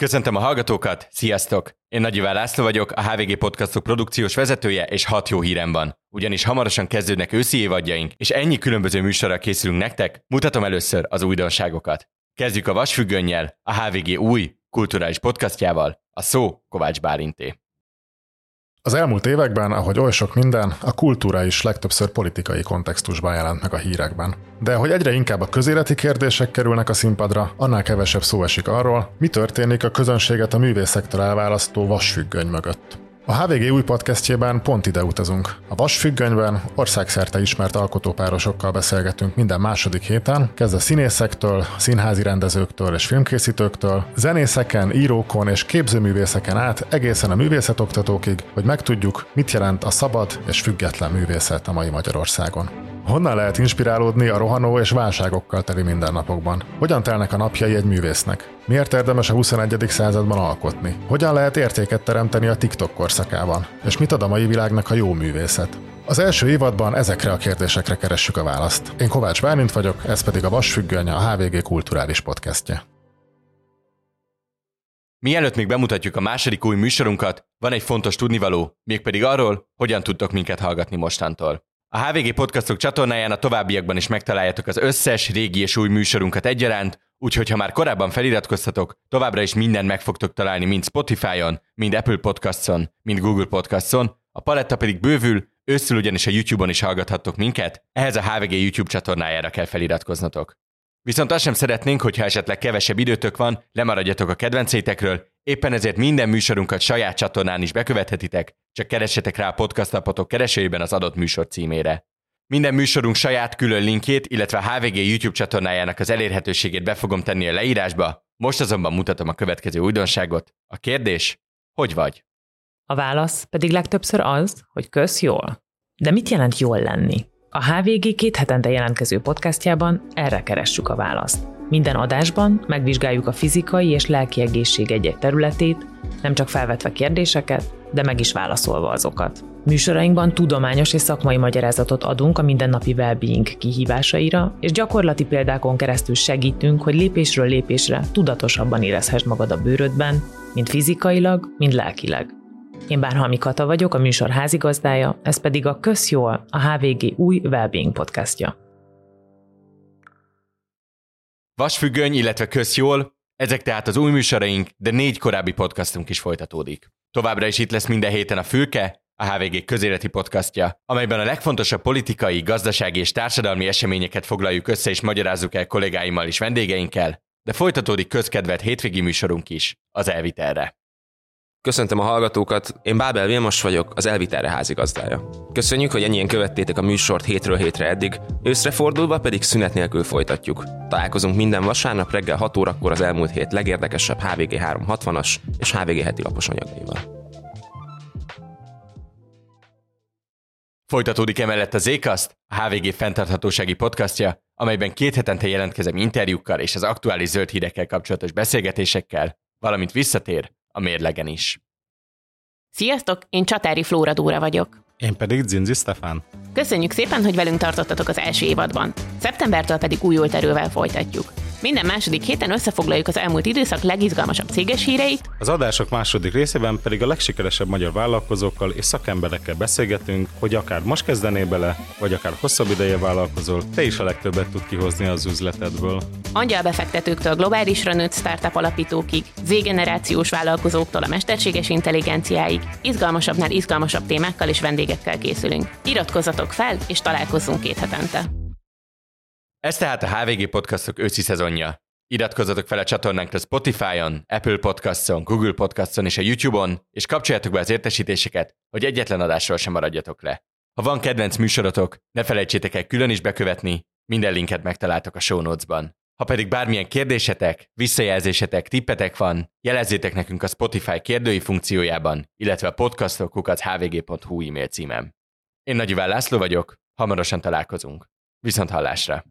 Köszöntöm a hallgatókat, sziasztok! Én Nagy Iván László vagyok, a HVG Podcastok produkciós vezetője, és hat jó hírem van. Ugyanis hamarosan kezdődnek őszi évadjaink, és ennyi különböző műsorra készülünk nektek, mutatom először az újdonságokat. Kezdjük a vasfüggönnyel, a HVG új, kulturális podcastjával, a szó Kovács Bálinté. Az elmúlt években, ahogy oly sok minden, a kultúra is legtöbbször politikai kontextusban jelent meg a hírekben. De hogy egyre inkább a közéleti kérdések kerülnek a színpadra, annál kevesebb szó esik arról, mi történik a közönséget a művészektől elválasztó vasfüggöny mögött. A HVG új podcastjében pont ide utazunk. A Vasfüggönyben országszerte ismert alkotópárosokkal beszélgetünk minden második héten, kezdve színészektől, színházi rendezőktől és filmkészítőktől, zenészeken, írókon és képzőművészeken át egészen a művészetoktatókig, hogy megtudjuk, mit jelent a szabad és független művészet a mai Magyarországon. Honnan lehet inspirálódni a rohanó és válságokkal teli mindennapokban? Hogyan telnek a napjai egy művésznek? Miért érdemes a 21. században alkotni? Hogyan lehet értéket teremteni a TikTok korszakában? És mit ad a mai világnak a jó művészet? Az első évadban ezekre a kérdésekre keressük a választ. Én Kovács Bálint vagyok, ez pedig a Vasfüggöny, a HVG kulturális podcastje. Mielőtt még bemutatjuk a második új műsorunkat, van egy fontos tudnivaló, mégpedig arról, hogyan tudtok minket hallgatni mostantól. A HVG Podcastok csatornáján a továbbiakban is megtaláljátok az összes régi és új műsorunkat egyaránt, úgyhogy ha már korábban feliratkoztatok, továbbra is minden meg fogtok találni mind Spotify-on, mind Apple Podcaston, mind Google Podcaston, a paletta pedig bővül, őszül ugyanis a YouTube-on is hallgathattok minket, ehhez a HVG YouTube csatornájára kell feliratkoznatok. Viszont azt sem szeretnénk, hogyha esetleg kevesebb időtök van, lemaradjatok a kedvencétekről, éppen ezért minden műsorunkat saját csatornán is bekövethetitek, csak keressetek rá a podcast apotok keresőjében az adott műsor címére. Minden műsorunk saját külön linkjét, illetve a HVG YouTube csatornájának az elérhetőségét be fogom tenni a leírásba, most azonban mutatom a következő újdonságot. A kérdés, hogy vagy? A válasz pedig legtöbbször az, hogy kösz jól. De mit jelent jól lenni? A HVG két hetente jelentkező podcastjában erre keressük a választ. Minden adásban megvizsgáljuk a fizikai és lelki egészség egy-egy területét, nem csak felvetve kérdéseket, de meg is válaszolva azokat. Műsorainkban tudományos és szakmai magyarázatot adunk a mindennapi well-being kihívásaira, és gyakorlati példákon keresztül segítünk, hogy lépésről lépésre tudatosabban érezhessd magad a bőrödben, mind fizikailag, mind lelkileg. Én Bárhalmi Kata vagyok, a műsor házigazdája, ez pedig a Közjól, a HVG új Wellbeing podcastja. Vasfüggöny, illetve Közjól, ezek tehát az új műsoraink, de négy korábbi podcastunk is folytatódik. Továbbra is itt lesz minden héten a Fülke, a HVG közéleti podcastja, amelyben a legfontosabb politikai, gazdasági és társadalmi eseményeket foglaljuk össze és magyarázzuk el kollégáimmal és vendégeinkkel, de folytatódik közkedvelt hétvégi műsorunk is, az Elvitelre. Köszöntöm a hallgatókat, én Bábel Vilmos vagyok, az Elvitelre házigazdája. Köszönjük, hogy ennyien követtétek a műsort hétről hétre eddig, őszre fordulva pedig szünet nélkül folytatjuk. Találkozunk minden vasárnap reggel 6 órakor az elmúlt hét legérdekesebb HVG 360-as és HVG heti lapos anyagaival. Folytatódik emellett az Zékaszt, a HVG fenntarthatósági podcastja, amelyben két hetente jelentkezem interjúkkal és az aktuális zöld hírekkel kapcsolatos beszélgetésekkel, valamint visszatér a mérlegen is. Sziasztok, én Csatári Flóra Dóra vagyok. Én pedig Zinzi Stefán. Köszönjük szépen, hogy velünk tartottatok az első évadban. Szeptembertől pedig újult erővel folytatjuk. Minden második héten összefoglaljuk az elmúlt időszak legizgalmasabb céges híreit. Az adások második részében pedig a legsikeresebb magyar vállalkozókkal és szakemberekkel beszélgetünk, hogy akár most kezdenél bele, vagy akár hosszabb ideje vállalkozol, te is a legtöbbet tud kihozni az üzletedből. Angyalbefektetőktől globálisra nőtt startup alapítókig, Z-generációs vállalkozóktól a mesterséges intelligenciáig, izgalmasabbnál izgalmasabb témákkal és vendégekkel készülünk. Iratkozzatok fel, és találkozzunk két hetente. Ez tehát a HVG Podcastok őszi szezonja. Iratkozzatok fel a csatornánkra Spotify-on, Apple Podcaston, Google Podcaston és a YouTube-on, és kapcsoljátok be az értesítéseket, hogy egyetlen adásról sem maradjatok le. Ha van kedvenc műsorotok, ne felejtsétek el külön is bekövetni, minden linket megtaláltok a show notes-ban. Ha pedig bármilyen kérdésetek, visszajelzésetek, tippetek van, jelezzétek nekünk a Spotify kérdői funkciójában, illetve a podcastok hvg.hu e-mail címem. Én Nagy Iván László vagyok, hamarosan találkozunk. Viszont hallásra!